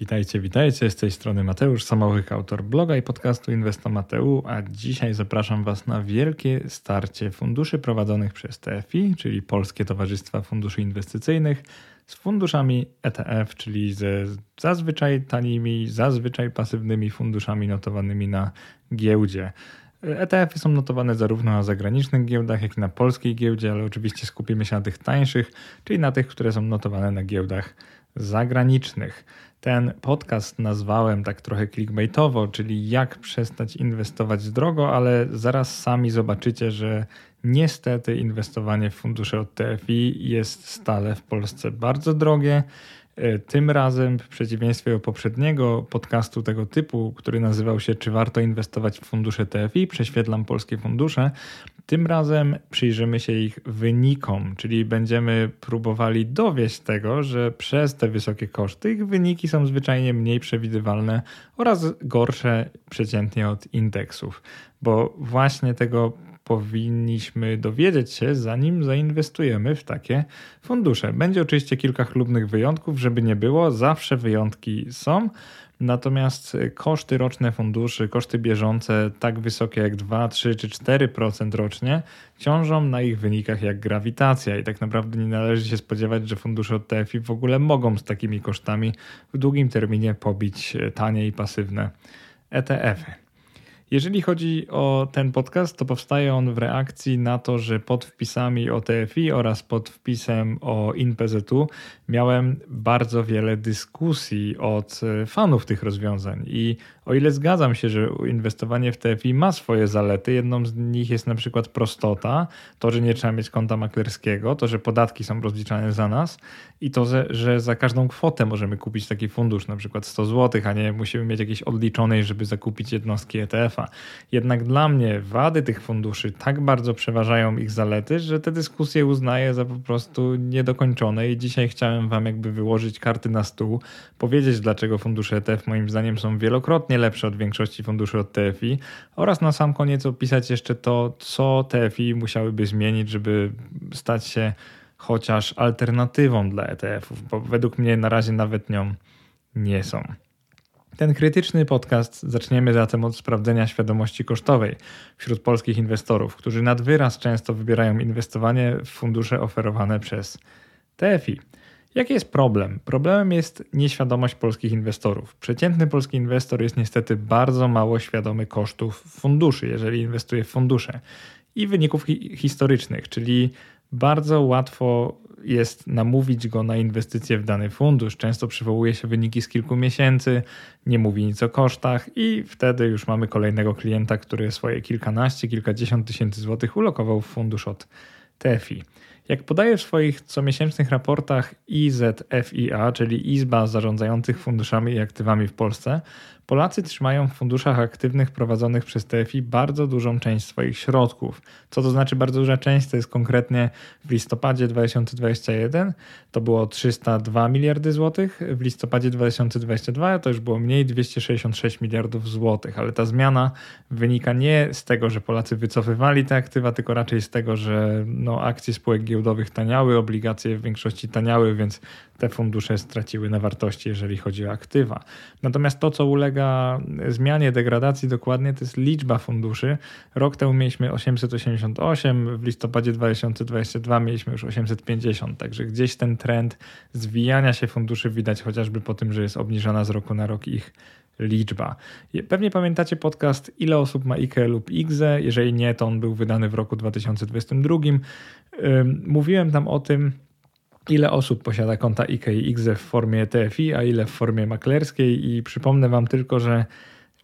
Witajcie, witajcie. Z tej strony Mateusz Samowych, autor bloga i podcastu Inwestomateu, a dzisiaj zapraszam Was na wielkie starcie funduszy prowadzonych przez TFI, czyli Polskie Towarzystwa Funduszy Inwestycyjnych, z funduszami ETF, czyli ze zazwyczaj tanimi, zazwyczaj pasywnymi funduszami notowanymi na giełdzie. ETF-y są notowane zarówno na zagranicznych giełdach, jak i na polskiej giełdzie, ale oczywiście skupimy się na tych tańszych, czyli na tych, które są notowane na giełdach zagranicznych. Ten podcast nazwałem tak trochę clickbaitowo, czyli jak przestać inwestować drogo, ale zaraz sami zobaczycie, że niestety inwestowanie w fundusze od TFI jest stale w Polsce bardzo drogie. E, tym razem, w przeciwieństwie do poprzedniego podcastu tego typu, który nazywał się Czy warto inwestować w fundusze TFI? Prześwietlam polskie fundusze. Tym razem przyjrzymy się ich wynikom, czyli będziemy próbowali dowieść tego, że przez te wysokie koszty ich wyniki są zwyczajnie mniej przewidywalne oraz gorsze przeciętnie od indeksów, bo właśnie tego powinniśmy dowiedzieć się, zanim zainwestujemy w takie fundusze. Będzie oczywiście kilka chlubnych wyjątków, żeby nie było, zawsze wyjątki są. Natomiast koszty roczne funduszy, koszty bieżące tak wysokie jak 2, 3 czy 4% rocznie ciążą na ich wynikach jak grawitacja i tak naprawdę nie należy się spodziewać, że fundusze od TFI w ogóle mogą z takimi kosztami w długim terminie pobić tanie i pasywne ETF-y. Jeżeli chodzi o ten podcast, to powstaje on w reakcji na to, że pod wpisami o TFI oraz pod wpisem o InPZU miałem bardzo wiele dyskusji od fanów tych rozwiązań i o ile zgadzam się, że inwestowanie w TFI ma swoje zalety, jedną z nich jest na przykład prostota, to, że nie trzeba mieć konta maklerskiego, to, że podatki są rozliczane za nas i to, że za każdą kwotę możemy kupić taki fundusz, na przykład 100 zł, a nie musimy mieć jakiejś odliczonej, żeby zakupić jednostki ETF-a. Jednak dla mnie wady tych funduszy tak bardzo przeważają ich zalety, że te dyskusje uznaję za po prostu niedokończone i dzisiaj chciałem Wam jakby wyłożyć karty na stół, powiedzieć dlaczego fundusze ETF moim zdaniem są wielokrotnie lepsze od większości funduszy od TFI oraz na sam koniec opisać jeszcze to, co TFI musiałyby zmienić, żeby stać się chociaż alternatywą dla ETF-ów, bo według mnie na razie nawet nią nie są. Ten krytyczny podcast zaczniemy zatem od sprawdzenia świadomości kosztowej wśród polskich inwestorów, którzy nad wyraz często wybierają inwestowanie w fundusze oferowane przez TFI. Jaki jest problem? Problemem jest nieświadomość polskich inwestorów. Przeciętny polski inwestor jest niestety bardzo mało świadomy kosztów funduszy, jeżeli inwestuje w fundusze i wyników hi historycznych, czyli bardzo łatwo jest namówić go na inwestycje w dany fundusz. Często przywołuje się wyniki z kilku miesięcy, nie mówi nic o kosztach i wtedy już mamy kolejnego klienta, który swoje kilkanaście, kilkadziesiąt tysięcy złotych ulokował w fundusz od TFI. Jak podaje w swoich comiesięcznych raportach IZFIA, czyli Izba Zarządzających Funduszami i Aktywami w Polsce, Polacy trzymają w funduszach aktywnych prowadzonych przez TFI bardzo dużą część swoich środków. Co to znaczy bardzo duża część? To jest konkretnie w listopadzie 2021 to było 302 miliardy złotych, w listopadzie 2022 to już było mniej 266 miliardów złotych, ale ta zmiana wynika nie z tego, że Polacy wycofywali te aktywa, tylko raczej z tego, że no, akcje spółek giełdowych taniały, obligacje w większości taniały, więc te fundusze straciły na wartości, jeżeli chodzi o aktywa. Natomiast to, co ulega zmianie, degradacji dokładnie, to jest liczba funduszy. Rok temu mieliśmy 888, w listopadzie 2022 mieliśmy już 850, także gdzieś ten trend zwijania się funduszy widać chociażby po tym, że jest obniżana z roku na rok ich liczba. Pewnie pamiętacie podcast Ile osób ma IKE lub IGZE. Jeżeli nie, to on był wydany w roku 2022. Mówiłem tam o tym, ile osób posiada konta IKE i IGZE w formie TFI, a ile w formie maklerskiej i przypomnę Wam tylko, że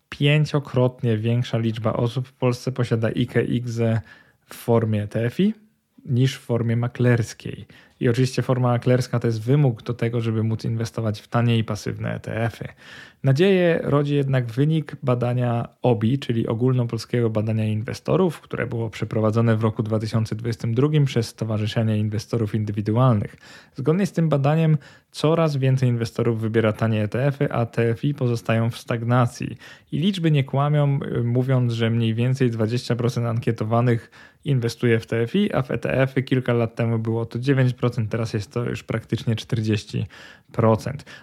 pięciokrotnie większa liczba osób w Polsce posiada IKE i IGZE w formie TFI niż w formie maklerskiej. I oczywiście forma maklerska to jest wymóg do tego, żeby móc inwestować w tanie i pasywne ETF-y. Nadzieję rodzi jednak wynik badania OBI, czyli Ogólnopolskiego Badania Inwestorów, które było przeprowadzone w roku 2022 przez Stowarzyszenie Inwestorów Indywidualnych. Zgodnie z tym badaniem coraz więcej inwestorów wybiera tanie ETF-y, a TFI pozostają w stagnacji. I liczby nie kłamią, mówiąc, że mniej więcej 20% ankietowanych inwestuje w TFI, a w ETF-y kilka lat temu było to 9%, teraz jest to już praktycznie 40%.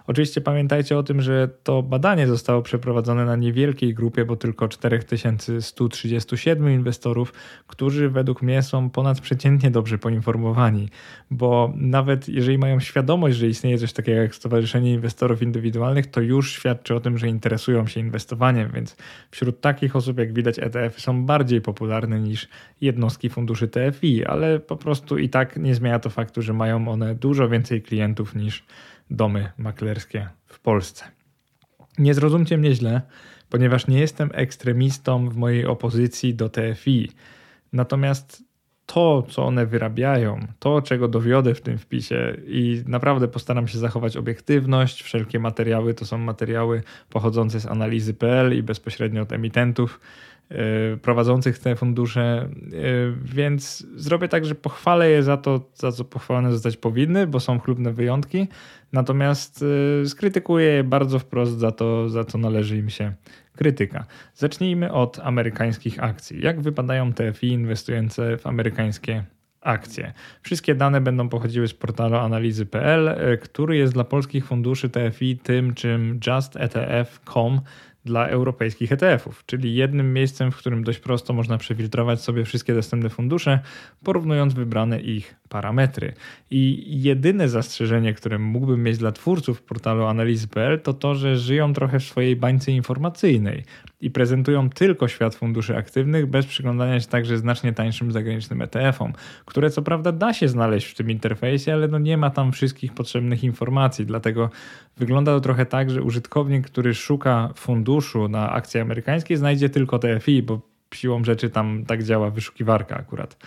Oczywiście pamiętajcie o tym, że to badanie zostało przeprowadzone na niewielkiej grupie, bo tylko 4137 inwestorów, którzy według mnie są ponadprzeciętnie dobrze poinformowani, bo nawet jeżeli mają świadomość, że istnieje coś takiego jak Stowarzyszenie Inwestorów Indywidualnych, to już świadczy o tym, że interesują się inwestowaniem, więc wśród takich osób, jak widać, ETF są bardziej popularne niż jednostki funduszy TFI, ale po prostu i tak nie zmienia to faktu, że mają one dużo więcej klientów niż domy maklerskie w Polsce. Nie zrozumcie mnie źle, ponieważ nie jestem ekstremistą w mojej opozycji do TFI. Natomiast to, co one wyrabiają, to, czego dowiodę w tym wpisie i naprawdę postaram się zachować obiektywność. Wszelkie materiały to są materiały pochodzące z analizy.pl i bezpośrednio od emitentów prowadzących te fundusze, y, więc zrobię tak, że pochwalę je za to, za co pochwalone zostać powinny, bo są chlubne wyjątki, natomiast y, skrytykuję je bardzo wprost za to, za co należy im się krytyka. Zacznijmy od amerykańskich akcji. Jak wypadają TFI inwestujące w amerykańskie akcje. Wszystkie dane będą pochodziły z portalu analizy.pl, który jest dla polskich funduszy TFI tym, czym justetf.com dla europejskich ETF-ów, czyli jednym miejscem, w którym dość prosto można przefiltrować sobie wszystkie dostępne fundusze, porównując wybrane ich parametry. I jedyne zastrzeżenie, które mógłbym mieć dla twórców portalu analizy.pl to to, że żyją trochę w swojej bańce informacyjnej i prezentują tylko świat funduszy aktywnych bez przyglądania się także znacznie tańszym zagranicznym ETF-om, które co prawda da się znaleźć w tym interfejsie, ale no nie ma tam wszystkich potrzebnych informacji, dlatego wygląda to trochę tak, że użytkownik, który szuka funduszu na akcje amerykańskie znajdzie tylko TFI, bo siłą rzeczy tam tak działa wyszukiwarka akurat.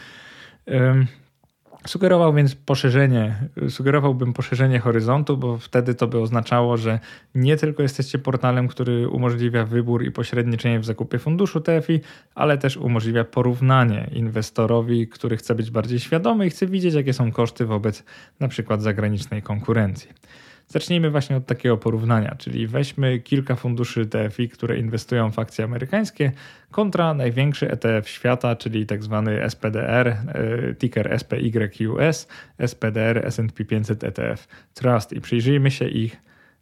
Sugerował więc poszerzenie, sugerowałbym poszerzenie horyzontu, bo wtedy to by oznaczało, że nie tylko jesteście portalem, który umożliwia wybór i pośredniczenie w zakupie funduszu TFI, ale też umożliwia porównanie inwestorowi, który chce być bardziej świadomy i chce widzieć, jakie są koszty wobec na przykład zagranicznej konkurencji. Zacznijmy właśnie od takiego porównania, czyli weźmy kilka funduszy TFI, które inwestują w akcje amerykańskie, kontra największy ETF świata, czyli tak zwany SPDR, e, ticker SPYQS, SPDR S&P 500 ETF Trust i przyjrzyjmy się ich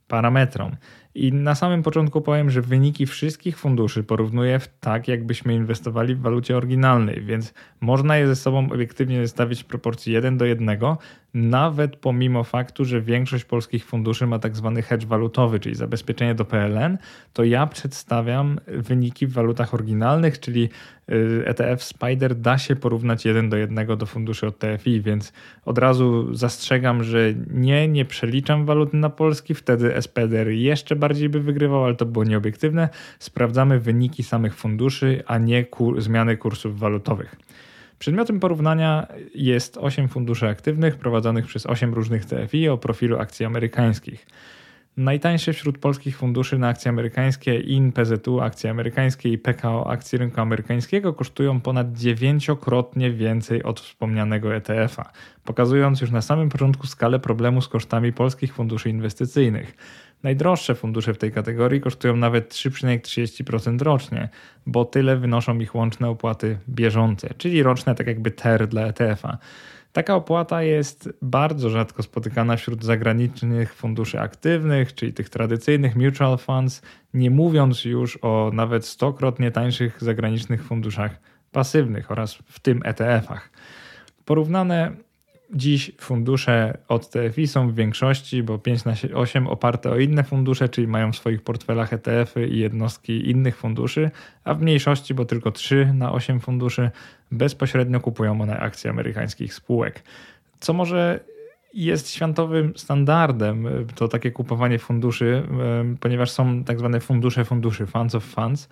parametrom. I na samym początku powiem, że wyniki wszystkich funduszy porównuję w tak, jakbyśmy inwestowali w walucie oryginalnej, więc można je ze sobą obiektywnie zestawić w proporcji 1 do 1, nawet pomimo faktu, że większość polskich funduszy ma tak zwany hedge walutowy, czyli zabezpieczenie do PLN, to ja przedstawiam wyniki w walutach oryginalnych, czyli ETF y, Spider da się porównać jeden do jednego do funduszy od TFI, więc od razu zastrzegam, że nie, nie przeliczam waluty na polski, wtedy SPDR jeszcze bardziej by wygrywał, ale to było nieobiektywne. Sprawdzamy wyniki samych funduszy, a nie kur zmiany kursów walutowych. Przedmiotem porównania jest 8 funduszy aktywnych prowadzonych przez 8 różnych TFI o profilu akcji amerykańskich. Najtańsze wśród polskich funduszy na akcje amerykańskie IN, PZU, akcje amerykańskie i PKO akcje rynku amerykańskiego kosztują ponad dziewięciokrotnie więcej od wspomnianego ETF-a, pokazując już na samym początku skalę problemu z kosztami polskich funduszy inwestycyjnych. Najdroższe fundusze w tej kategorii kosztują nawet 3,30% rocznie, bo tyle wynoszą ich łączne opłaty bieżące, czyli roczne tak jakby TER dla ETF-a. Taka opłata jest bardzo rzadko spotykana wśród zagranicznych funduszy aktywnych, czyli tych tradycyjnych mutual funds, nie mówiąc już o nawet stokrotnie tańszych zagranicznych funduszach pasywnych oraz w tym ETF-ach. Porównane Dziś fundusze od TFI są w większości, bo 5 na 8 oparte o inne fundusze, czyli mają w swoich portfelach ETF-y i jednostki innych funduszy, a w mniejszości, bo tylko 3 na 8 funduszy bezpośrednio kupują one akcje amerykańskich spółek. Co może jest światowym standardem to takie kupowanie funduszy, ponieważ są tak zwane fundusze funduszy, funds of funds,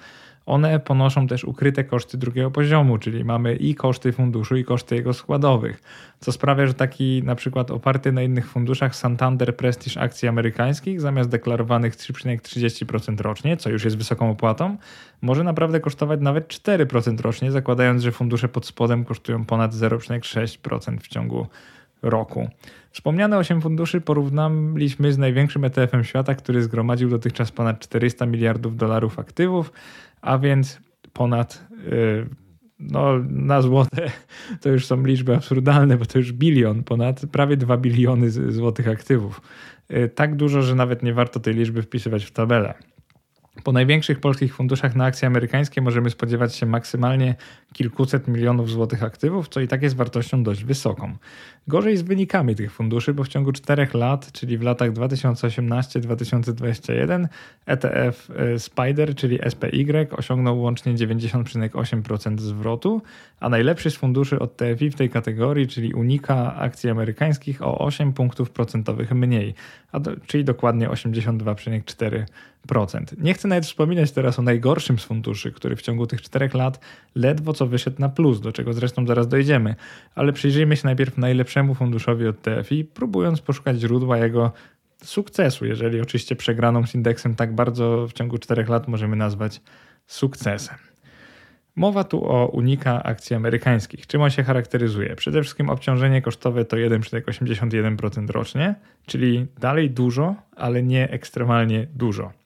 one ponoszą też ukryte koszty drugiego poziomu, czyli mamy i koszty funduszu, i koszty jego składowych, co sprawia, że taki na przykład oparty na innych funduszach Santander Prestige akcji amerykańskich zamiast deklarowanych 3,30% rocznie, co już jest wysoką opłatą, może naprawdę kosztować nawet 4% rocznie, zakładając, że fundusze pod spodem kosztują ponad 0,6% w ciągu roku. Wspomniane 8 funduszy porównaliśmy z największym ETF-em świata, który zgromadził dotychczas ponad 400 miliardów dolarów aktywów, a więc ponad y, no, na złote to już są liczby absurdalne, bo to już bilion, ponad prawie 2 biliony złotych aktywów. Y, tak dużo, że nawet nie warto tej liczby wpisywać w tabelę. Po największych polskich funduszach na akcje amerykańskie możemy spodziewać się maksymalnie kilkuset milionów złotych aktywów, co i tak jest wartością dość wysoką. Gorzej z wynikami tych funduszy, bo w ciągu 4 lat, czyli w latach 2018-2021, ETF e, Spider, czyli SPY, osiągnął łącznie 90,8% zwrotu, a najlepszy z funduszy od TFI w tej kategorii, czyli Unika akcji amerykańskich, o 8 punktów procentowych mniej, do, czyli dokładnie 82,4%. Nie chcę nawet wspominać teraz o najgorszym z funduszy, który w ciągu tych 4 lat ledwo co wyszedł na plus, do czego zresztą zaraz dojdziemy, ale przyjrzyjmy się najpierw najlepszym lepszemu funduszowi od TFI, próbując poszukać źródła jego sukcesu, jeżeli oczywiście przegraną z indeksem tak bardzo w ciągu 4 lat możemy nazwać sukcesem. Mowa tu o unika akcji amerykańskich. Czym on się charakteryzuje? Przede wszystkim obciążenie kosztowe to 1,81% rocznie, czyli dalej dużo, ale nie ekstremalnie dużo.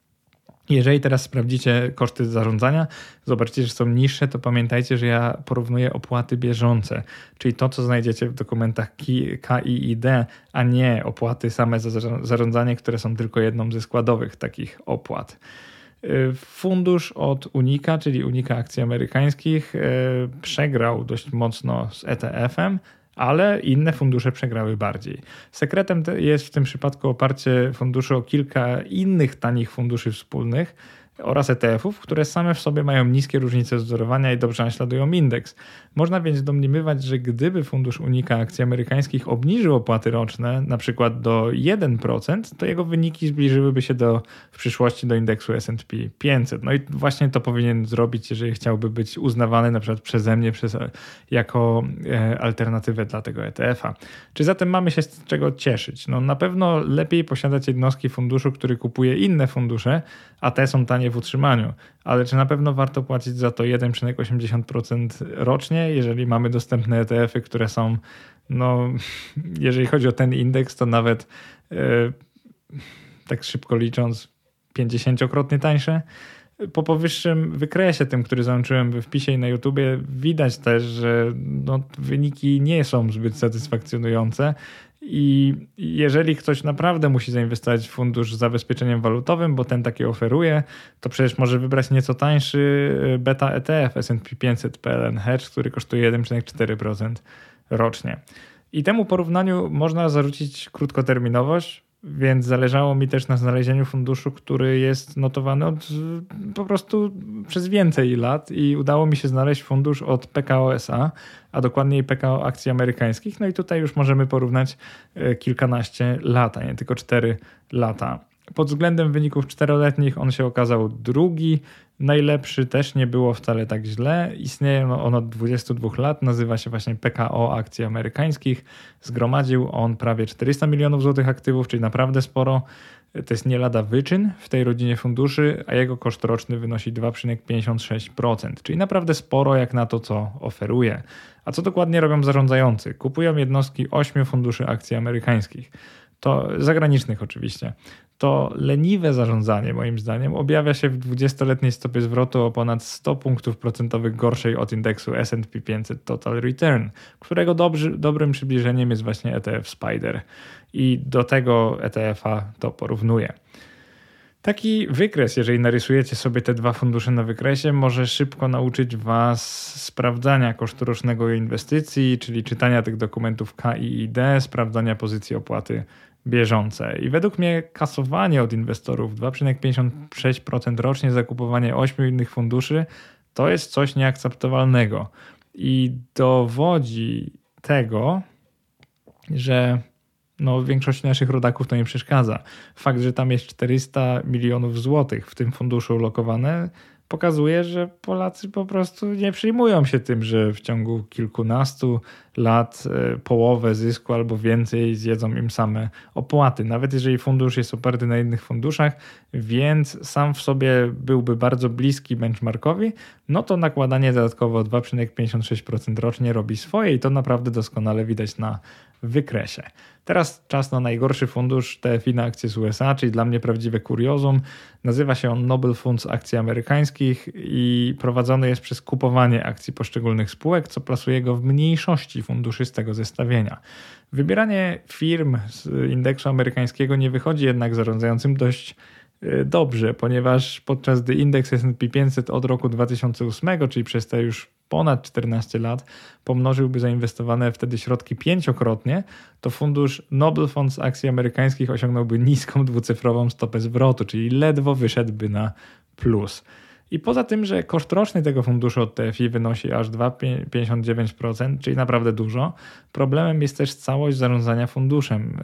Jeżeli teraz sprawdzicie koszty zarządzania, zobaczycie, że są niższe, to pamiętajcie, że ja porównuję opłaty bieżące, czyli to, co znajdziecie w dokumentach KIID, a nie opłaty same za zarządzanie, które są tylko jedną ze składowych takich opłat. Y, fundusz od Unika, czyli Unika Akcji Amerykańskich, y, przegrał dość mocno z ETF-em, ale inne fundusze przegrały bardziej. Sekretem jest w tym przypadku oparcie funduszy o kilka innych tanich funduszy wspólnych, oraz ETF-ów, które same w sobie mają niskie różnice wzorowania i dobrze naśladują indeks. Można więc domniemywać, że gdyby fundusz Unika akcji amerykańskich obniżył opłaty roczne, na przykład do 1%, to jego wyniki zbliżyłyby się do, w przyszłości do indeksu S&P 500. No i właśnie to powinien zrobić, jeżeli chciałby być uznawany na przykład przeze mnie przez, jako e, alternatywę dla tego ETF-a. Czy zatem mamy się z czego cieszyć? No na pewno lepiej posiadać jednostki funduszu, który kupuje inne fundusze, a te są tanie w utrzymaniu, ale czy na pewno warto płacić za to 1,80% rocznie, jeżeli mamy dostępne ETF-y, które są, no, jeżeli chodzi o ten indeks, to nawet yy, tak szybko licząc, 50-krotnie tańsze. Po powyższym wykresie, tym, który załączyłem w wpisie i na YouTubie, widać też, że no, wyniki nie są zbyt satysfakcjonujące i jeżeli ktoś naprawdę musi zainwestować w fundusz z zabezpieczeniem walutowym, bo ten takie oferuje, to przecież może wybrać nieco tańszy e, beta ETF S&P 500 PLN Hedge, który kosztuje 1,4% rocznie. I temu porównaniu można zarzucić krótkoterminowość, więc zależało mi też na znalezieniu funduszu, który jest notowany od, po prostu przez więcej lat i udało mi się znaleźć fundusz od PKO SA, a dokładniej PKO akcji amerykańskich. No i tutaj już możemy porównać e, kilkanaście lat, a nie tylko cztery lata. Pod względem wyników czteroletnich on się okazał drugi. Najlepszy też nie było wcale tak źle. Istnieje on od 22 lat, nazywa się właśnie PKO akcji amerykańskich. Zgromadził on prawie 400 milionów złotych aktywów, czyli naprawdę sporo. To jest nie lada wyczyn w tej rodzinie funduszy, a jego koszt roczny wynosi 2,56%, czyli naprawdę sporo jak na to, co oferuje. A co dokładnie robią zarządzający? Kupują jednostki 8 funduszy akcji amerykańskich to zagranicznych oczywiście, to leniwe zarządzanie moim zdaniem objawia się w 20-letniej stopie zwrotu o ponad 100 punktów procentowych gorszej od indeksu S&P 500 Total Return, którego dobry, dobrym przybliżeniem jest właśnie ETF Spider i do tego ETF-a to porównuje. Taki wykres, jeżeli narysujecie sobie te dwa fundusze na wykresie, może szybko nauczyć Was sprawdzania kosztu rocznego inwestycji, czyli czytania tych dokumentów K i D, sprawdzania pozycji opłaty bieżące. I według mnie kasowanie od inwestorów 2,56% rocznie, zakupowanie 8 innych funduszy to jest coś nieakceptowalnego. I dowodzi tego, że no, większości naszych rodaków to nie przeszkadza. Fakt, że tam jest 400 milionów złotych w tym funduszu ulokowane, pokazuje, że Polacy po prostu nie przyjmują się tym, że w ciągu kilkunastu lat e, połowę zysku albo więcej zjedzą im same opłaty. Nawet jeżeli fundusz jest oparty na innych funduszach, więc sam w sobie byłby bardzo bliski benchmarkowi, no to nakładanie dodatkowo 2,56% rocznie robi swoje i to naprawdę doskonale widać na wykresie. Teraz czas na najgorszy fundusz TFI na akcje z USA, czyli dla mnie prawdziwe kuriozum. Nazywa się on Nobel Funds Akcji Amerykańskich i prowadzony jest przez kupowanie akcji poszczególnych spółek, co plasuje go w mniejszości funduszy z tego zestawienia. Wybieranie firm z indeksu amerykańskiego nie wychodzi jednak zarządzającym dość dobrze, ponieważ podczas gdy indeks S&P 500 od roku 2008, czyli przez te już ponad 14 lat pomnożyłby zainwestowane wtedy środki pięciokrotnie, to fundusz Nobel Funds akcji amerykańskich osiągnąłby niską dwucyfrową stopę zwrotu, czyli ledwo wyszedłby na plus. I poza tym, że koszt roczny tego funduszu od TFI wynosi aż 2,59%, czyli naprawdę dużo, problemem jest też całość zarządzania funduszem,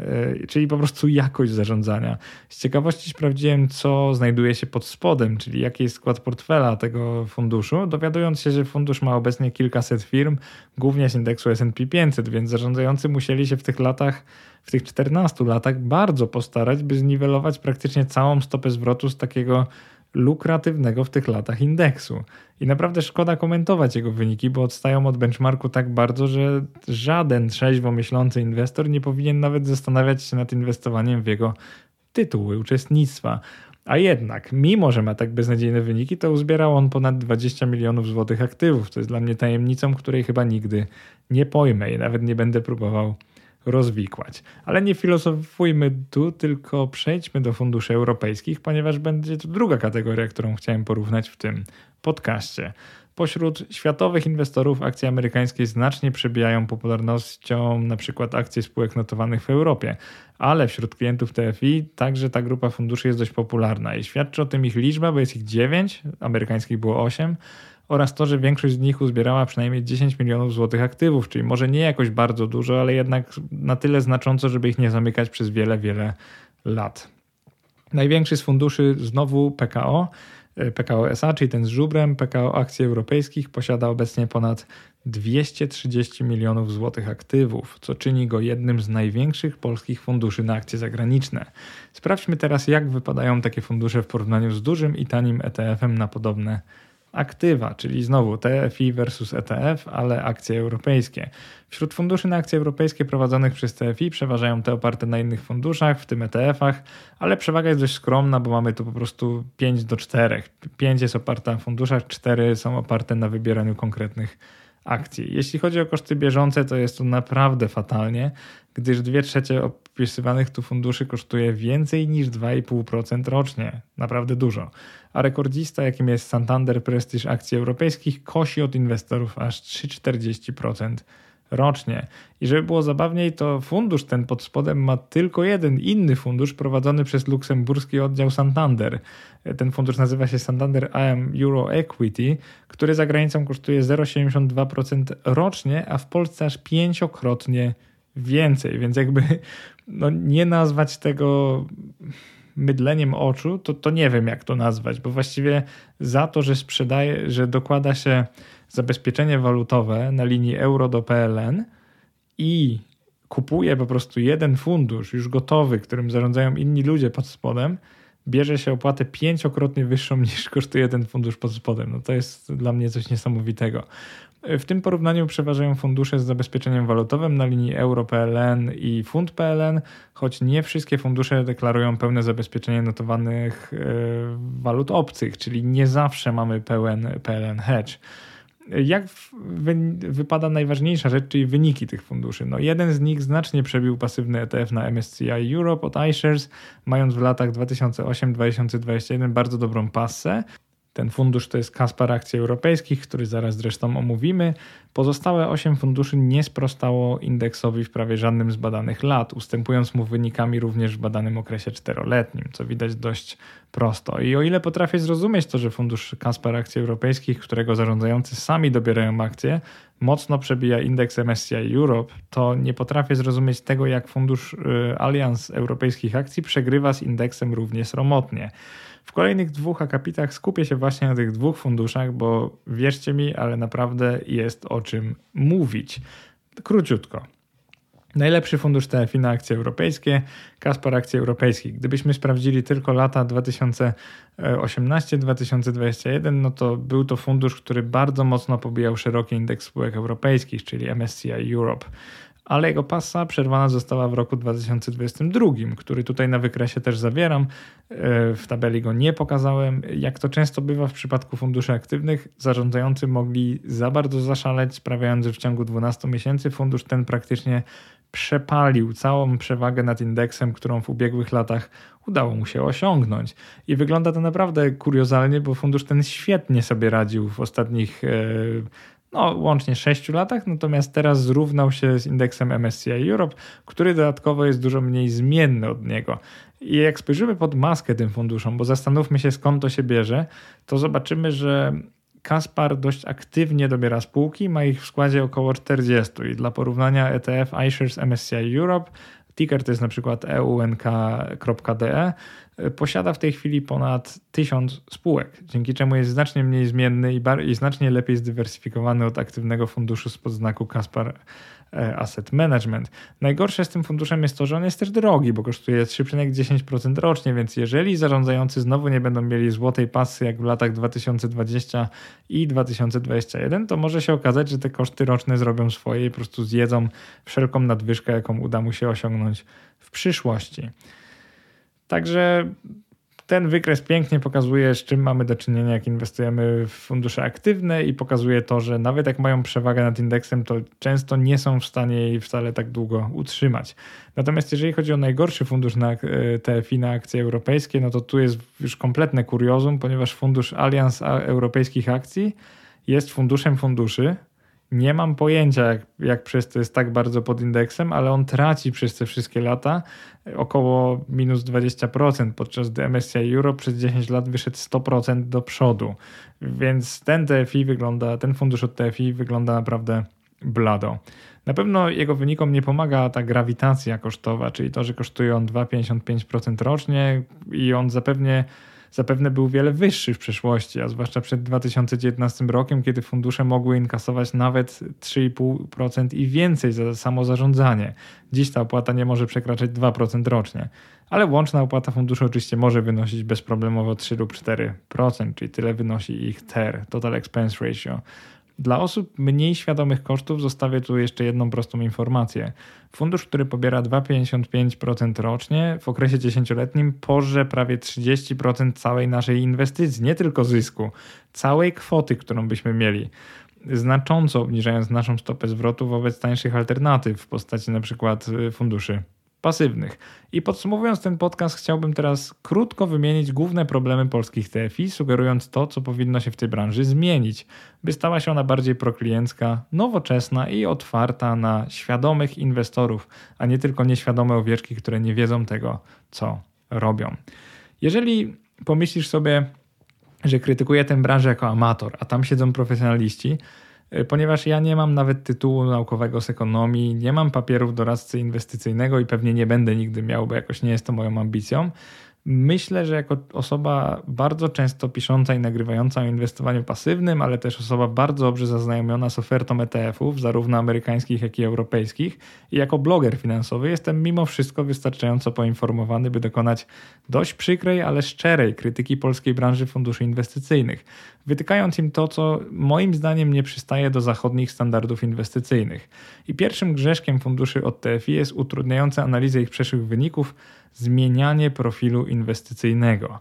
e, czyli po prostu jakość zarządzania. Z ciekawości sprawdziłem, co znajduje się pod spodem, czyli jaki jest skład portfela tego funduszu, dowiadując się, że fundusz ma obecnie kilkaset firm, głównie z indeksu S&P 500, więc zarządzający musieli się w tych latach w tych 14 latach bardzo postarać, by zniwelować praktycznie całą stopę zwrotu z takiego lukratywnego w tych latach indeksu. I naprawdę szkoda komentować jego wyniki, bo odstają od benchmarku tak bardzo, że żaden trzeźwo myślący inwestor nie powinien nawet zastanawiać się nad inwestowaniem w jego tytuły uczestnictwa. A jednak, mimo że ma tak beznadziejne wyniki, to uzbierał on ponad 20 milionów złotych aktywów. To jest dla mnie tajemnicą, której chyba nigdy nie pojmę i nawet nie będę próbował rozwikłać. Ale nie filozofujmy tu, tylko przejdźmy do funduszy europejskich, ponieważ będzie to druga kategoria, którą chciałem porównać w tym podcaście. Pośród światowych inwestorów akcje amerykańskie znacznie przebijają popularnością np. akcje spółek notowanych w Europie, ale wśród klientów TFI także ta grupa funduszy jest dość popularna i świadczy o tym ich liczba, bo jest ich 9, amerykańskich było 8, oraz to, że większość z nich uzbierała przynajmniej 10 milionów złotych aktywów, czyli może nie jakoś bardzo dużo, ale jednak na tyle znacząco, żeby ich nie zamykać przez wiele, wiele lat. Największy z funduszy znowu PKO, e, PKO SA, czyli ten z żubrem, PKO Akcji Europejskich posiada obecnie ponad 230 milionów złotych aktywów, co czyni go jednym z największych polskich funduszy na akcje zagraniczne. Sprawdźmy teraz, jak wypadają takie fundusze w porównaniu z dużym i tanim ETF-em na podobne aktywa, czyli znowu TFI versus ETF, ale akcje europejskie. Wśród funduszy na akcje europejskie prowadzonych przez TFI przeważają te oparte na innych funduszach, w tym ETF-ach, ale przewaga jest dość skromna, bo mamy tu po prostu 5 do 4. 5 jest oparte na funduszach, 4 są oparte na wybieraniu konkretnych akcji. Jeśli chodzi o koszty bieżące, to jest to naprawdę fatalnie, gdyż 2 trzecie opisywanych tu funduszy kosztuje więcej niż 2,5% rocznie. Naprawdę dużo. A rekordzista, jakim jest Santander Prestige akcji europejskich, kosi od inwestorów aż 3,40% rocznie. I żeby było zabawniej, to fundusz ten pod spodem ma tylko jeden inny fundusz prowadzony przez luksemburski oddział Santander. Ten fundusz nazywa się Santander AM Euro Equity, który za granicą kosztuje 0,72% rocznie, a w Polsce aż pięciokrotnie więcej. Więc jakby no, nie nazwać tego mydleniem oczu, to, to nie wiem jak to nazwać, bo właściwie za to, że sprzedaje, że dokłada się zabezpieczenie walutowe na linii euro do PLN i kupuje po prostu jeden fundusz już gotowy, którym zarządzają inni ludzie pod spodem, bierze się opłatę pięciokrotnie wyższą niż kosztuje ten fundusz pod spodem. No to jest dla mnie coś niesamowitego. W tym porównaniu przeważają fundusze z zabezpieczeniem walutowym na linii euro-PLN i fund PLN, choć nie wszystkie fundusze deklarują pełne zabezpieczenie notowanych e, walut obcych, czyli nie zawsze mamy pełen PLN hedge. Jak wypada najważniejsza rzecz, czyli wyniki tych funduszy? No jeden z nich znacznie przebił pasywny ETF na MSCI Europe od iShares, mając w latach 2008-2021 bardzo dobrą passę. Ten fundusz to jest Kaspar Akcji Europejskich, który zaraz zresztą omówimy. Pozostałe 8 funduszy nie sprostało indeksowi w prawie żadnym z badanych lat, ustępując mu wynikami również w badanym okresie czteroletnim, co widać dość prosto. I o ile potrafię zrozumieć to, że fundusz Kaspar Akcji Europejskich, którego zarządzający sami dobierają akcje, mocno przebija indeks MSCI Europe, to nie potrafię zrozumieć tego, jak fundusz y, Allianz Europejskich Akcji przegrywa z indeksem równie sromotnie. W kolejnych dwóch akapitach skupię się właśnie na tych dwóch funduszach, bo wierzcie mi, ale naprawdę jest o czym mówić. Króciutko. Najlepszy fundusz TFI na akcje europejskie, Kaspar Akcje Europejskie. Gdybyśmy sprawdzili tylko lata 2018-2021, no to był to fundusz, który bardzo mocno pobijał szeroki indeks spółek europejskich, czyli MSCI Europe ale jego pasa przerwana została w roku 2022, który tutaj na wykresie też zawieram. E, w tabeli go nie pokazałem. Jak to często bywa w przypadku funduszy aktywnych, zarządzający mogli za bardzo zaszaleć, sprawiając, że w ciągu 12 miesięcy fundusz ten praktycznie przepalił całą przewagę nad indeksem, którą w ubiegłych latach udało mu się osiągnąć. I wygląda to naprawdę kuriozalnie, bo fundusz ten świetnie sobie radził w ostatnich e, no, łącznie 6 latach, natomiast teraz zrównał się z indeksem MSCI Europe, który dodatkowo jest dużo mniej zmienny od niego. I jak spojrzymy pod maskę tym funduszom, bo zastanówmy się skąd to się bierze, to zobaczymy, że Kaspar dość aktywnie dobiera spółki, ma ich w składzie około 40 i dla porównania ETF iShares MSCI Europe Ticker to jest na przykład eunk.de. Posiada w tej chwili ponad 1000 spółek, dzięki czemu jest znacznie mniej zmienny i, i znacznie lepiej zdywersyfikowany od aktywnego funduszu spod znaku Kaspar E, asset Management. Najgorsze z tym funduszem jest to, że on jest też drogi, bo kosztuje 3,10% rocznie, więc jeżeli zarządzający znowu nie będą mieli złotej pasy jak w latach 2020 i 2021, to może się okazać, że te koszty roczne zrobią swoje i po prostu zjedzą wszelką nadwyżkę, jaką uda mu się osiągnąć w przyszłości. Także ten wykres pięknie pokazuje, z czym mamy do czynienia, jak inwestujemy w fundusze aktywne i pokazuje to, że nawet jak mają przewagę nad indeksem, to często nie są w stanie jej wcale tak długo utrzymać. Natomiast jeżeli chodzi o najgorszy fundusz na e, TFI na akcje europejskie, no to tu jest już kompletne kuriozum, ponieważ fundusz Alians Europejskich Akcji jest funduszem funduszy, nie mam pojęcia, jak, jak przez to jest tak bardzo pod indeksem, ale on traci przez te wszystkie lata około minus 20%, podczas gdy MSCI Euro przez 10 lat wyszedł 100% do przodu. Więc ten TFI wygląda, ten fundusz od TFI wygląda naprawdę blado. Na pewno jego wynikom nie pomaga ta grawitacja kosztowa, czyli to, że kosztuje on 2,55% rocznie i on zapewnie zapewne był wiele wyższy w przeszłości, a zwłaszcza przed 2019 rokiem, kiedy fundusze mogły inkasować nawet 3,5% i więcej za samo zarządzanie. Dziś ta opłata nie może przekraczać 2% rocznie, ale łączna opłata funduszu oczywiście może wynosić bezproblemowo 3 lub 4%, czyli tyle wynosi ich TER, Total Expense Ratio. Dla osób mniej świadomych kosztów zostawię tu jeszcze jedną prostą informację. Fundusz, który pobiera 2,55% rocznie w okresie 10-letnim porze prawie 30% całej naszej inwestycji, nie tylko zysku, całej kwoty, którą byśmy mieli znacząco obniżając naszą stopę zwrotu wobec tańszych alternatyw w postaci np. funduszy pasywnych. I podsumowując ten podcast, chciałbym teraz krótko wymienić główne problemy polskich TFI, sugerując to, co powinno się w tej branży zmienić, by stała się ona bardziej prokliencka, nowoczesna i otwarta na świadomych inwestorów, a nie tylko nieświadome owieczki, które nie wiedzą tego, co robią. Jeżeli pomyślisz sobie, że krytykuję tę branżę jako amator, a tam siedzą profesjonaliści, ponieważ ja nie mam nawet tytułu naukowego z ekonomii, nie mam papierów doradcy inwestycyjnego i pewnie nie będę nigdy miał, bo jakoś nie jest to moją ambicją. Myślę, że jako osoba bardzo często pisząca i nagrywająca o inwestowaniu pasywnym, ale też osoba bardzo dobrze zaznajomiona z ofertą ETF-ów, zarówno amerykańskich, jak i europejskich, i jako bloger finansowy jestem mimo wszystko wystarczająco poinformowany, by dokonać dość przykrej, ale szczerej krytyki polskiej branży funduszy inwestycyjnych, wytykając im to, co moim zdaniem nie przystaje do zachodnich standardów inwestycyjnych. I pierwszym grzeszkiem funduszy od TFI jest utrudniające analizę ich przeszłych wyników zmienianie profilu inwestycyjnego.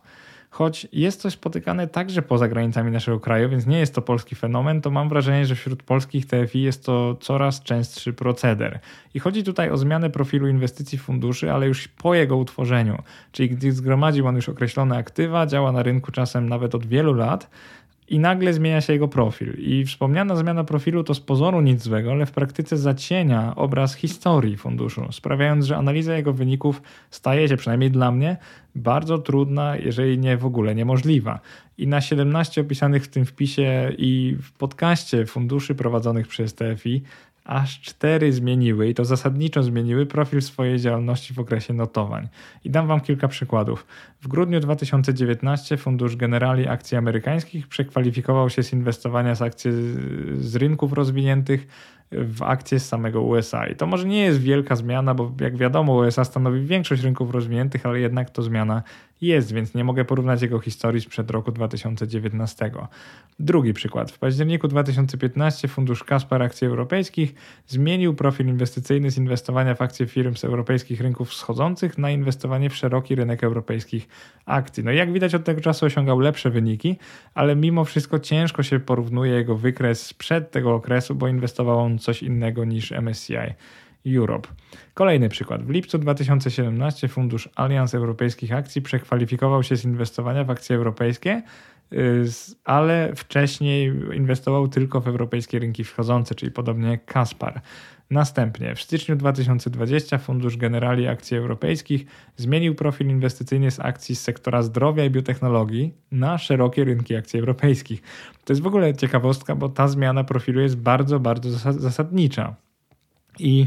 Choć jest to spotykane także poza granicami naszego kraju, więc nie jest to polski fenomen, to mam wrażenie, że wśród polskich TFI jest to coraz częstszy proceder. I chodzi tutaj o zmianę profilu inwestycji funduszy, ale już po jego utworzeniu. Czyli gdy zgromadził on już określone aktywa, działa na rynku czasem nawet od wielu lat, i nagle zmienia się jego profil. I wspomniana zmiana profilu to z pozoru nic złego, ale w praktyce zacienia obraz historii funduszu, sprawiając, że analiza jego wyników staje się, przynajmniej dla mnie, bardzo trudna, jeżeli nie w ogóle niemożliwa. I na 17 opisanych w tym wpisie i w podcaście funduszy prowadzonych przez TFI aż cztery zmieniły i to zasadniczo zmieniły profil swojej działalności w okresie notowań. I dam Wam kilka przykładów. W grudniu 2019 Fundusz Generali Akcji Amerykańskich przekwalifikował się z inwestowania z akcji z rynków rozwiniętych w akcje z samego USA. I to może nie jest wielka zmiana, bo jak wiadomo, USA stanowi większość rynków rozwiniętych, ale jednak to zmiana jest, więc nie mogę porównać jego historii sprzed roku 2019. Drugi przykład. W październiku 2015 Fundusz Kaspar Akcji Europejskich zmienił profil inwestycyjny z inwestowania w akcje firm z europejskich rynków wschodzących na inwestowanie w szeroki rynek europejskich akcji. No i jak widać od tego czasu osiągał lepsze wyniki, ale mimo wszystko ciężko się porównuje jego wykres sprzed tego okresu, bo inwestował on coś innego niż MSCI Europe. Kolejny przykład. W lipcu 2017 Fundusz Alians Europejskich Akcji przekwalifikował się z inwestowania w akcje europejskie, y, ale wcześniej inwestował tylko w europejskie rynki wschodzące, czyli podobnie jak Kaspar. Następnie w styczniu 2020 Fundusz Generali Akcji Europejskich zmienił profil inwestycyjny z akcji z sektora zdrowia i biotechnologii na szerokie rynki akcji europejskich. To jest w ogóle ciekawostka, bo ta zmiana profilu jest bardzo, bardzo zasadnicza. I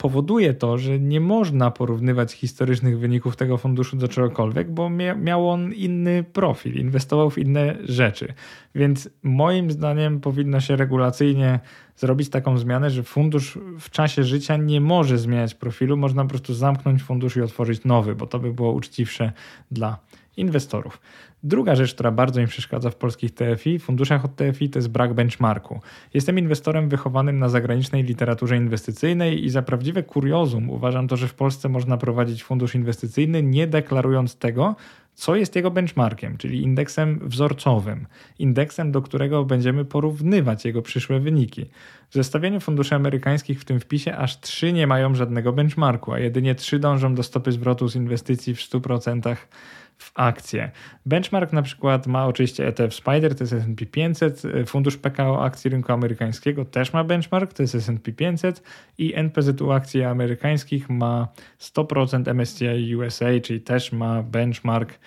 powoduje to, że nie można porównywać historycznych wyników tego funduszu do czegokolwiek, bo miał on inny profil, inwestował w inne rzeczy. Więc moim zdaniem powinno się regulacyjnie zrobić taką zmianę, że fundusz w czasie życia nie może zmieniać profilu, można po prostu zamknąć fundusz i otworzyć nowy, bo to by było uczciwsze dla inwestorów. Druga rzecz, która bardzo mi przeszkadza w polskich TFI, funduszach od TFI, to jest brak benchmarku. Jestem inwestorem wychowanym na zagranicznej literaturze inwestycyjnej i za prawdziwe kuriozum uważam to, że w Polsce można prowadzić fundusz inwestycyjny nie deklarując tego, co jest jego benchmarkiem, czyli indeksem wzorcowym, indeksem, do którego będziemy porównywać jego przyszłe wyniki. W zestawieniu funduszy amerykańskich w tym wpisie aż trzy nie mają żadnego benchmarku, a jedynie trzy dążą do stopy zwrotu z inwestycji w 100% w akcje. Benchmark na przykład ma oczywiście ETF Spider, to jest S&P 500, fundusz PKO akcji rynku amerykańskiego też ma benchmark, to jest S&P 500 i NPZU akcji amerykańskich ma 100% MSCI USA, czyli też ma benchmark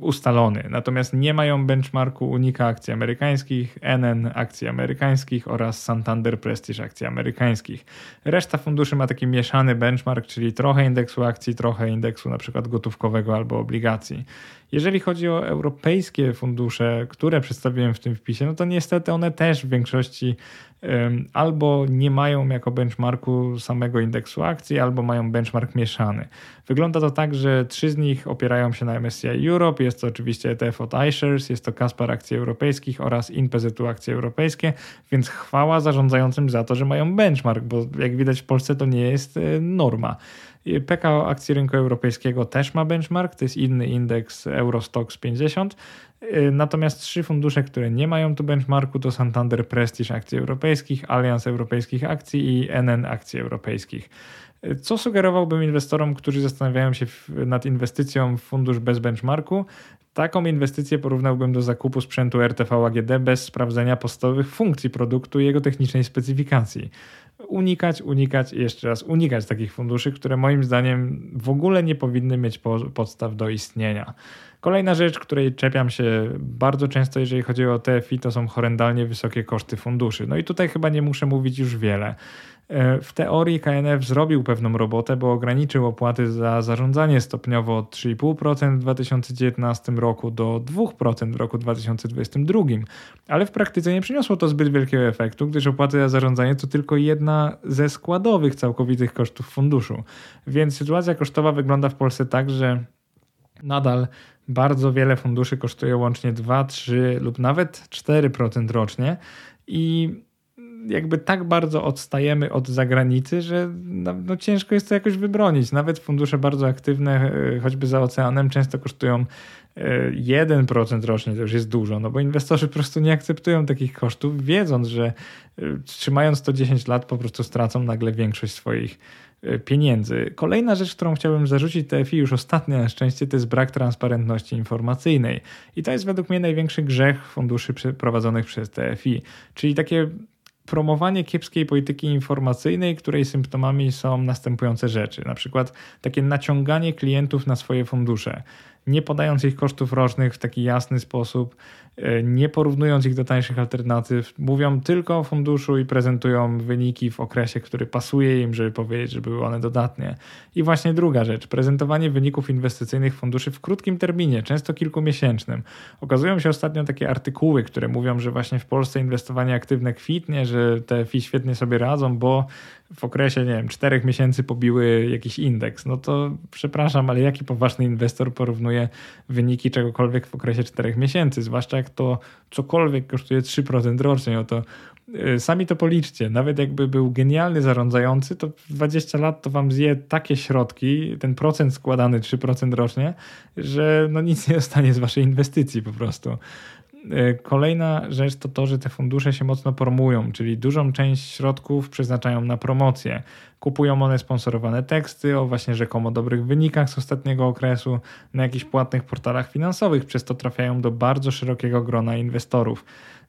ustalony. Natomiast nie mają benchmarku Unika akcji amerykańskich, NN akcji amerykańskich oraz Santander Prestige akcji amerykańskich. Reszta funduszy ma taki mieszany benchmark, czyli trochę indeksu akcji, trochę indeksu na przykład gotówkowego albo obligacji. Jeżeli chodzi o europejskie fundusze, które przedstawiłem w tym wpisie, no to niestety one też w większości albo nie mają jako benchmarku samego indeksu akcji, albo mają benchmark mieszany. Wygląda to tak, że trzy z nich opierają się na MSCI Europe, jest to oczywiście ETF od iShares, jest to Kaspar akcji europejskich oraz InPZU akcje europejskie, więc chwała zarządzającym za to, że mają benchmark, bo jak widać w Polsce to nie jest e, norma. PKO akcji rynku europejskiego też ma benchmark, to jest inny indeks Eurostox 50. Y, natomiast trzy fundusze, które nie mają tu benchmarku to Santander Prestige akcji europejskich, Allianz europejskich akcji i NN akcji europejskich. Co sugerowałbym inwestorom, którzy zastanawiają się nad inwestycją w fundusz bez benchmarku? Taką inwestycję porównałbym do zakupu sprzętu RTV AGD bez sprawdzenia podstawowych funkcji produktu i jego technicznej specyfikacji unikać, unikać i jeszcze raz unikać takich funduszy, które moim zdaniem w ogóle nie powinny mieć podstaw do istnienia. Kolejna rzecz, której czepiam się bardzo często, jeżeli chodzi o TFI, to są horrendalnie wysokie koszty funduszy. No i tutaj chyba nie muszę mówić już wiele. E, w teorii KNF zrobił pewną robotę, bo ograniczył opłaty za zarządzanie stopniowo od 3,5% w 2019 roku do 2% w roku 2022, ale w praktyce nie przyniosło to zbyt wielkiego efektu, gdyż opłaty za zarządzanie to tylko jedna ze składowych całkowitych kosztów funduszu. Więc sytuacja kosztowa wygląda w Polsce tak, że nadal bardzo wiele funduszy kosztuje łącznie 2, 3 lub nawet 4% rocznie i jakby tak bardzo odstajemy od zagranicy, że no, no, ciężko jest to jakoś wybronić. Nawet fundusze bardzo aktywne, e, choćby za oceanem, często kosztują 1% e, rocznie, to już jest dużo, no bo inwestorzy po prostu nie akceptują takich kosztów, wiedząc, że e, trzymając to 10 lat po prostu stracą nagle większość swoich pieniędzy. Kolejna rzecz, którą chciałbym zarzucić TFI, już ostatnia na szczęście, to jest brak transparentności informacyjnej. I to jest według mnie największy grzech funduszy prowadzonych przez TFI, czyli takie promowanie kiepskiej polityki informacyjnej, której symptomami są następujące rzeczy. Na przykład takie naciąganie klientów na swoje fundusze. Nie podając ich kosztów rocznych w taki jasny sposób, e, nie porównując ich do tańszych alternatyw, mówią tylko o funduszu i prezentują wyniki w okresie, który pasuje im, żeby powiedzieć, że były one dodatnie. I właśnie druga rzecz, prezentowanie wyników inwestycyjnych funduszy w krótkim terminie, często kilkumiesięcznym. Okazują się ostatnio takie artykuły, które mówią, że właśnie w Polsce inwestowanie aktywne kwitnie, że te FI świetnie sobie radzą, bo w okresie, nie wiem, czterech miesięcy pobiły jakiś indeks. No to przepraszam, ale jaki poważny inwestor porównuje wyniki czegokolwiek w okresie czterech miesięcy? Zwłaszcza jak to cokolwiek kosztuje 3% rocznie, no to y, sami to policzcie. Nawet jakby był genialny zarządzający, to 20 lat to wam zje takie środki, ten procent składany 3% rocznie, że no nic nie zostanie z waszej inwestycji po prostu. E, kolejna rzecz to to, że te fundusze się mocno promują, czyli dużą część środków przeznaczają na promocję. Kupują one sponsorowane teksty o właśnie rzekomo dobrych wynikach z ostatniego okresu na jakichś płatnych portalach finansowych, przez to trafiają do bardzo szerokiego grona inwestorów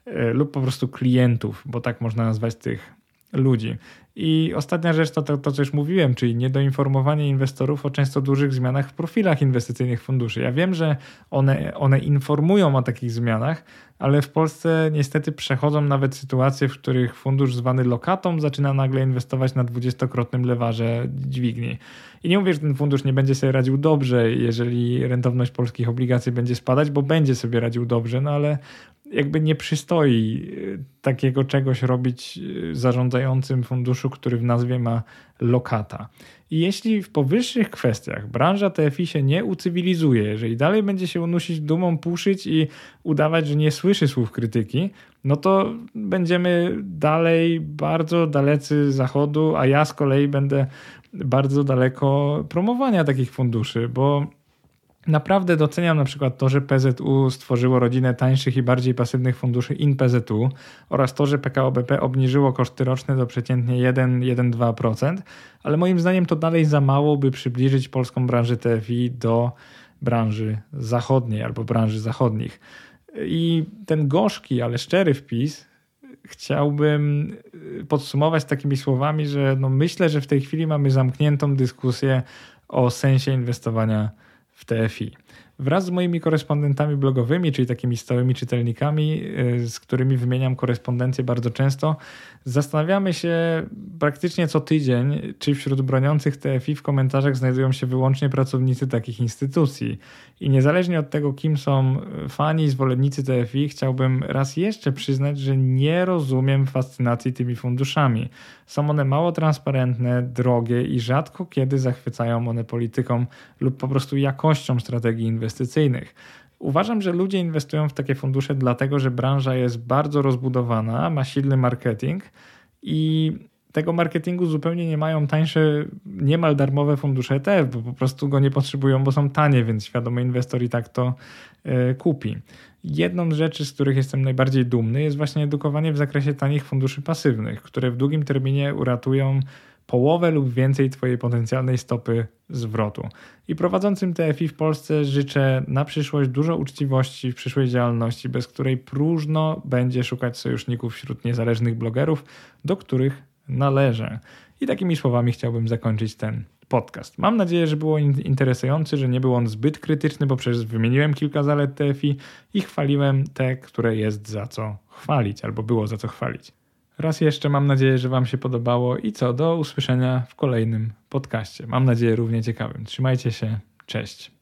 e, lub po prostu klientów, bo tak można nazwać tych ludzi. I ostatnia rzecz to, to, to, co już mówiłem, czyli niedoinformowanie inwestorów o często dużych zmianach w profilach inwestycyjnych funduszy. Ja wiem, że one, one informują o takich zmianach, ale w Polsce niestety przechodzą nawet sytuacje, w których fundusz zwany lokatą zaczyna nagle inwestować na dwudziestokrotnym lewarze dźwigni. I nie mówię, że ten fundusz nie będzie sobie radził dobrze, jeżeli rentowność polskich obligacji będzie spadać, bo będzie sobie radził dobrze, no ale jakby nie przystoi y, takiego czegoś robić y, zarządzającym funduszu, który w nazwie ma lokata. I jeśli w powyższych kwestiach branża TFI się nie ucywilizuje, jeżeli dalej będzie się unusić dumą, puszyć i udawać, że nie słyszy słów krytyki, no to będziemy dalej bardzo dalecy zachodu, a ja z kolei będę bardzo daleko promowania takich funduszy, bo Naprawdę doceniam na przykład to, że PZU stworzyło rodzinę tańszych i bardziej pasywnych funduszy InPZU oraz to, że PKO BP obniżyło koszty roczne do przeciętnie 1-1,2%, ale moim zdaniem to dalej za mało, by przybliżyć polską branżę TFI do branży zachodniej albo branży zachodnich. I ten gorzki, ale szczery wpis chciałbym podsumować takimi słowami, że no myślę, że w tej chwili mamy zamkniętą dyskusję o sensie inwestowania w TFI. Wraz z moimi korespondentami blogowymi, czyli takimi stałymi czytelnikami, y, z którymi wymieniam korespondencję bardzo często, zastanawiamy się praktycznie co tydzień, czy wśród broniących TFI w komentarzach znajdują się wyłącznie pracownicy takich instytucji. I niezależnie od tego, kim są fani i zwolennicy TFI, chciałbym raz jeszcze przyznać, że nie rozumiem fascynacji tymi funduszami. Są one mało transparentne, drogie i rzadko kiedy zachwycają one polityką lub po prostu jakością strategii inwestycyjnych. Uważam, że ludzie inwestują w takie fundusze dlatego, że branża jest bardzo rozbudowana, ma silny marketing i tego marketingu zupełnie nie mają tańsze, niemal darmowe fundusze ETF, bo po prostu go nie potrzebują, bo są tanie, więc świadomy inwestor i tak to y, kupi. Jedną z rzeczy, z których jestem najbardziej dumny, jest właśnie edukowanie w zakresie tanich funduszy pasywnych, które w długim terminie uratują połowę lub więcej Twojej potencjalnej stopy zwrotu. I prowadzącym TFI w Polsce życzę na przyszłość dużo uczciwości w przyszłej działalności, bez której próżno będzie szukać sojuszników wśród niezależnych blogerów, do których należę. I takimi słowami chciałbym zakończyć ten podcast. Mam nadzieję, że było interesujący, że nie był on zbyt krytyczny, bo przecież wymieniłem kilka zalet TFI i chwaliłem te, które jest za co chwalić, albo było za co chwalić. Raz jeszcze mam nadzieję, że Wam się podobało i co do usłyszenia w kolejnym podcaście. Mam nadzieję równie ciekawym. Trzymajcie się, cześć.